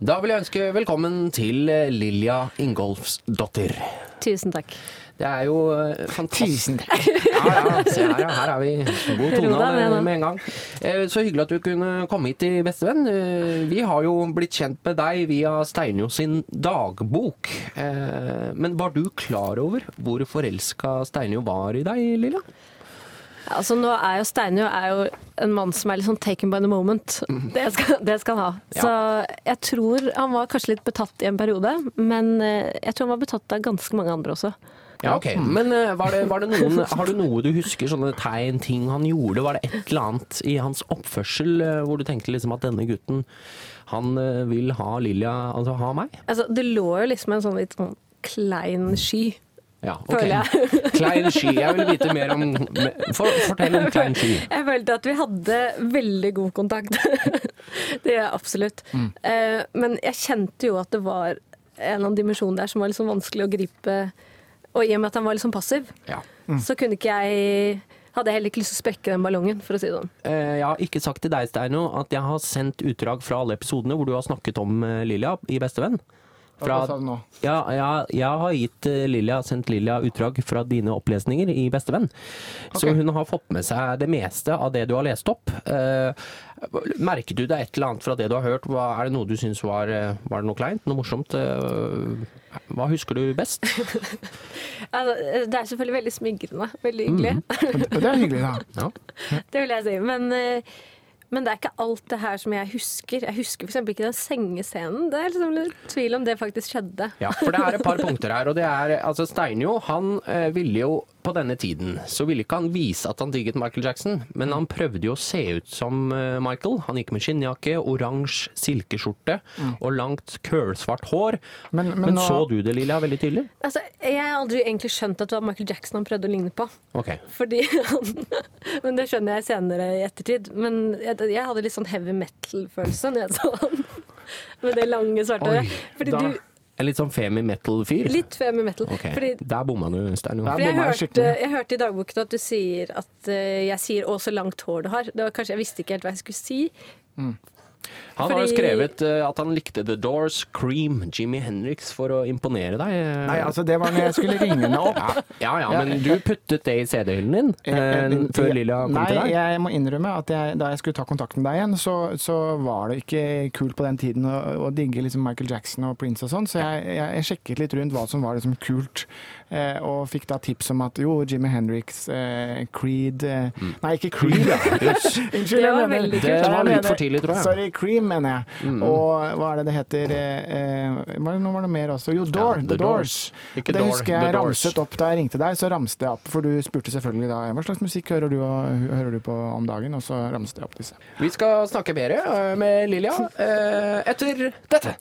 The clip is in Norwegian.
Da vil jeg ønske velkommen til eh, Lilja Ingolfsdottir. Tusen takk. Det er jo eh, fantastisk. Tusen takk. Ja, ja, se her, ja. Her er vi god tone ned med en gang. Eh, Så hyggelig at du kunne komme hit i Bestevenn. Vi har jo blitt kjent med deg via Steinjo sin dagbok. Eh, Men var du klar over hvor forelska Steinjo var i deg, Lilja? Altså, nå er jo Steinjo er jo en mann som er litt sånn taken by the moment. Det skal, det skal han ha. Så jeg tror han var kanskje litt betatt i en periode, men eh, jeg tror han var betatt av ganske mange andre også. Ja, ok. Men eh, var det, var det noen, har du noe du husker, sånne tegn, ting han gjorde? Var det et eller annet i hans oppførsel eh, hvor du tenkte liksom at denne gutten, han vil ha Lilja, altså ha meg? Altså, det lå jo liksom en sånn litt sånn klein sky. Ja, ok. Føler jeg. Klein sky. Jeg vil vite mer om for, Fortell om Klein sky. Jeg følte at vi hadde veldig god kontakt. det gjør jeg absolutt. Mm. men jeg kjente jo at det var en eller annen dimensjon der som var sånn vanskelig å gripe. Og i og med at han var sånn passiv, Ja. så kunne ikke jeg hadde jeg heller ikke lyst til å sprekke den ballongen, for å si det sånn. Eh, Jeg har ikke sagt til deg, Steino, at jeg har sendt utdrag fra alle episodene hvor du har snakket om eh, Lilja i Bestevenn. Nå? Ja, ja, jeg har gitt Lilia, Lilja, sendt Lilja utdrag fra dine opplesninger i Bestevenn. Så hun har fått med seg det meste av det du har lest opp. Eh, merket du deg et eller annet fra det du har hørt? Hva, er det noe du syns var, eh, var det noe kleint? Noe morsomt? Eh, hva husker du best? Altså, det er selvfølgelig veldig smigrende. Veldig hyggelig. Mm. det er hyggelig, da. Ja. Det vil jeg si. Men, eh, men det er ikke alt det her som jeg husker. Jeg husker f.eks. ikke den sengescenen. Det er liksom litt tvil om det faktisk skjedde. Ja, for det er et par punkter her. Og det er altså Steinjo, han eh, ville jo på denne tiden så ville ikke han vise at han digget Michael Jackson, men han prøvde jo å se ut som eh, Michael. Han gikk med skinnjakke, oransje silkeskjorte og langt kølsvart hår. Men, Men- men nå- så du det, Lilja, veldig tydelig? Altså, jeg har aldri egentlig skjønt at det var Michael Jackson han prøvde å ligne på. Okay. Fordi han, Men det skjønner jeg senere i ettertid. Men jeg, jeg hadde litt sånn heavy metal-følelse når jeg så han. Med det lange, svarte Oi, håret. Fordi da- du En litt sånn femi metal-fyr? Litt femi metal. Okay. Fordi Der bomma du, Stein. Jeg jeg hørte, jeg hørte i dagboken at du sier at uh, jeg sier 'å, så langt hår du har'. Det var kanskje, Jeg visste ikke helt hva jeg skulle si. Han har jo skrevet eh, at han likte The Doors, Cream, Jimmy Hendrix for å imponere deg. Nei, altså, det var når jeg skulle ringe henne opp. Ja, ja, men du puttet det i CD-hyllen din eh, før Lilja kom Nei, til deg? Nei, jeg må innrømme at jeg, da jeg skulle ta kontakt med deg igjen, så, så var det ikke kult på den tiden å, å digge liksom Michael Jackson og Prince og sånn, så jeg, jeg, jeg sjekket litt rundt hva som var liksom kult, eh, og fikk da tips om at jo, Jimmy Hendrix, eh, Creed eh, Nei, ikke Creed. Unnskyld, Det jeg var mener- veldig kult. Det var litt for tidlig, tror jeg. Sorry, Cream, mener jeg. Og hva er det det heter? Eh, eh, det, nå var det mer også. Jo, Door, Ja, The, The Doors. Doors. Det husker jeg ramset opp da jeg ringte deg, så ramste jeg opp, for du spurte selvfølgelig da hva slags musikk hører du, hører du på om dagen, og så ramste jeg opp disse. Vi skal snakke mer eh, med Lilja eh, etter dette.